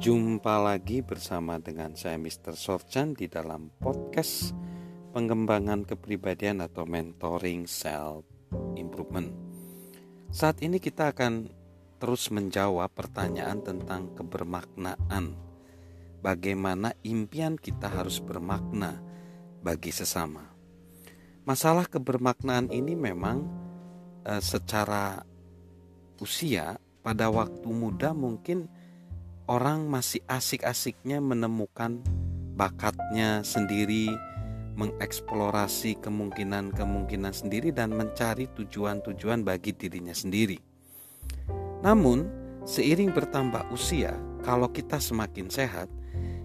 Jumpa lagi bersama dengan saya Mr. Sorchan di dalam podcast pengembangan kepribadian atau mentoring self improvement. Saat ini kita akan terus menjawab pertanyaan tentang kebermaknaan. Bagaimana impian kita harus bermakna bagi sesama. Masalah kebermaknaan ini memang eh, secara usia pada waktu muda mungkin orang masih asik-asiknya menemukan bakatnya sendiri, mengeksplorasi kemungkinan-kemungkinan sendiri dan mencari tujuan-tujuan bagi dirinya sendiri. Namun, seiring bertambah usia, kalau kita semakin sehat,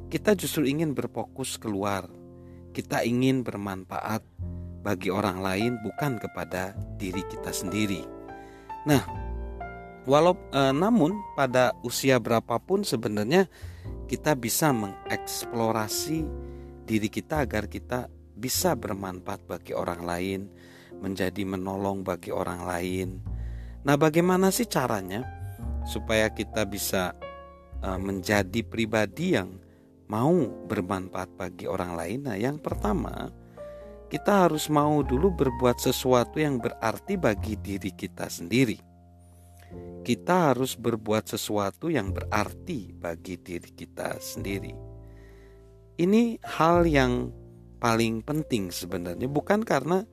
kita justru ingin berfokus keluar. Kita ingin bermanfaat bagi orang lain bukan kepada diri kita sendiri. Nah, Walau e, namun pada usia berapapun sebenarnya kita bisa mengeksplorasi diri kita agar kita bisa bermanfaat bagi orang lain, menjadi menolong bagi orang lain. Nah, bagaimana sih caranya supaya kita bisa e, menjadi pribadi yang mau bermanfaat bagi orang lain? Nah, yang pertama, kita harus mau dulu berbuat sesuatu yang berarti bagi diri kita sendiri kita harus berbuat sesuatu yang berarti bagi diri kita sendiri. Ini hal yang paling penting sebenarnya, bukan karena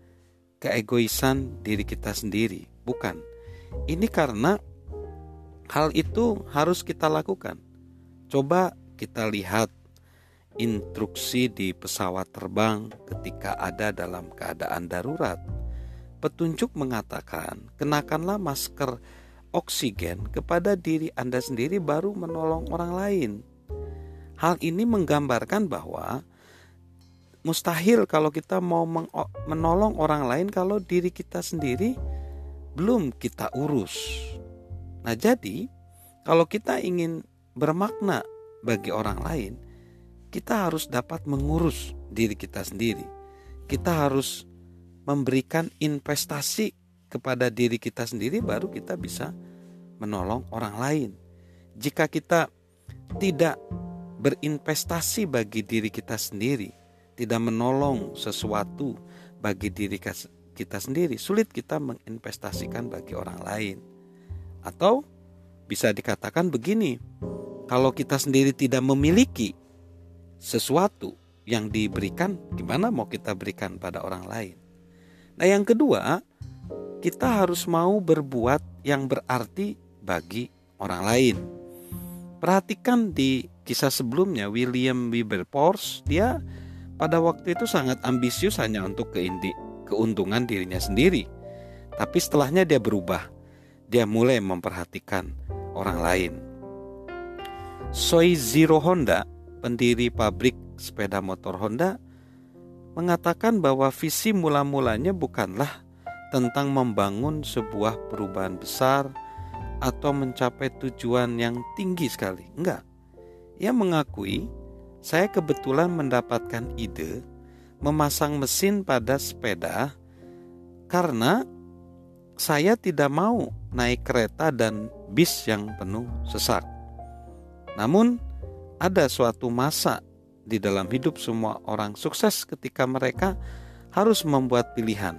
keegoisan diri kita sendiri, bukan. Ini karena hal itu harus kita lakukan. Coba kita lihat instruksi di pesawat terbang ketika ada dalam keadaan darurat. Petunjuk mengatakan, kenakanlah masker oksigen kepada diri Anda sendiri baru menolong orang lain. Hal ini menggambarkan bahwa mustahil kalau kita mau menolong orang lain kalau diri kita sendiri belum kita urus. Nah, jadi kalau kita ingin bermakna bagi orang lain, kita harus dapat mengurus diri kita sendiri. Kita harus memberikan investasi kepada diri kita sendiri baru kita bisa menolong orang lain. Jika kita tidak berinvestasi bagi diri kita sendiri, tidak menolong sesuatu bagi diri kita sendiri, sulit kita menginvestasikan bagi orang lain. Atau bisa dikatakan begini, kalau kita sendiri tidak memiliki sesuatu yang diberikan, gimana mau kita berikan pada orang lain? Nah, yang kedua, kita harus mau berbuat yang berarti bagi orang lain. Perhatikan di kisah sebelumnya William Wilberforce, dia pada waktu itu sangat ambisius hanya untuk keindi, keuntungan dirinya sendiri. Tapi setelahnya dia berubah. Dia mulai memperhatikan orang lain. Soiziro Honda, pendiri pabrik sepeda motor Honda, mengatakan bahwa visi mula-mulanya bukanlah tentang membangun sebuah perubahan besar atau mencapai tujuan yang tinggi sekali. Enggak. Ia mengakui, saya kebetulan mendapatkan ide memasang mesin pada sepeda karena saya tidak mau naik kereta dan bis yang penuh sesak. Namun, ada suatu masa di dalam hidup semua orang sukses ketika mereka harus membuat pilihan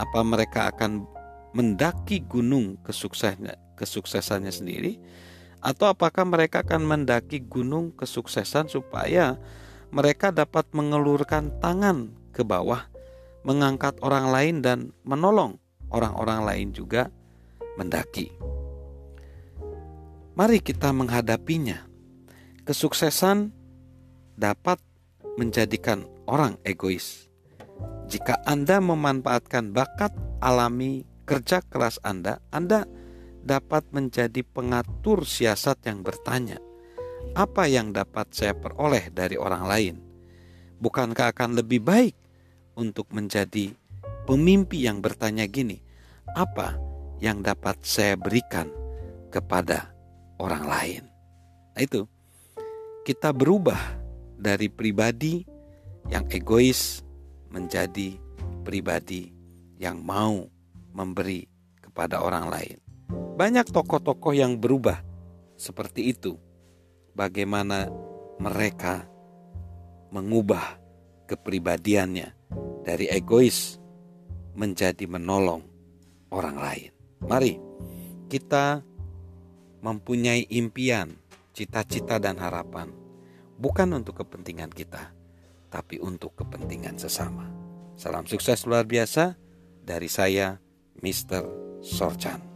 apa mereka akan mendaki gunung kesuksesannya, kesuksesannya sendiri atau apakah mereka akan mendaki gunung kesuksesan supaya mereka dapat mengelurkan tangan ke bawah, mengangkat orang lain dan menolong orang-orang lain juga mendaki. Mari kita menghadapinya. Kesuksesan dapat menjadikan orang egois jika Anda memanfaatkan bakat alami kerja keras Anda, Anda dapat menjadi pengatur siasat yang bertanya, apa yang dapat saya peroleh dari orang lain? Bukankah akan lebih baik untuk menjadi pemimpi yang bertanya gini, apa yang dapat saya berikan kepada orang lain? Nah itu, kita berubah dari pribadi yang egois menjadi pribadi yang mau memberi kepada orang lain. Banyak tokoh-tokoh yang berubah seperti itu. bagaimana mereka mengubah kepribadiannya dari egois menjadi menolong orang lain. Mari kita mempunyai impian, cita-cita, dan harapan, bukan untuk kepentingan kita, tapi untuk kepentingan sesama. Salam sukses luar biasa dari saya, Mr. Sorchan.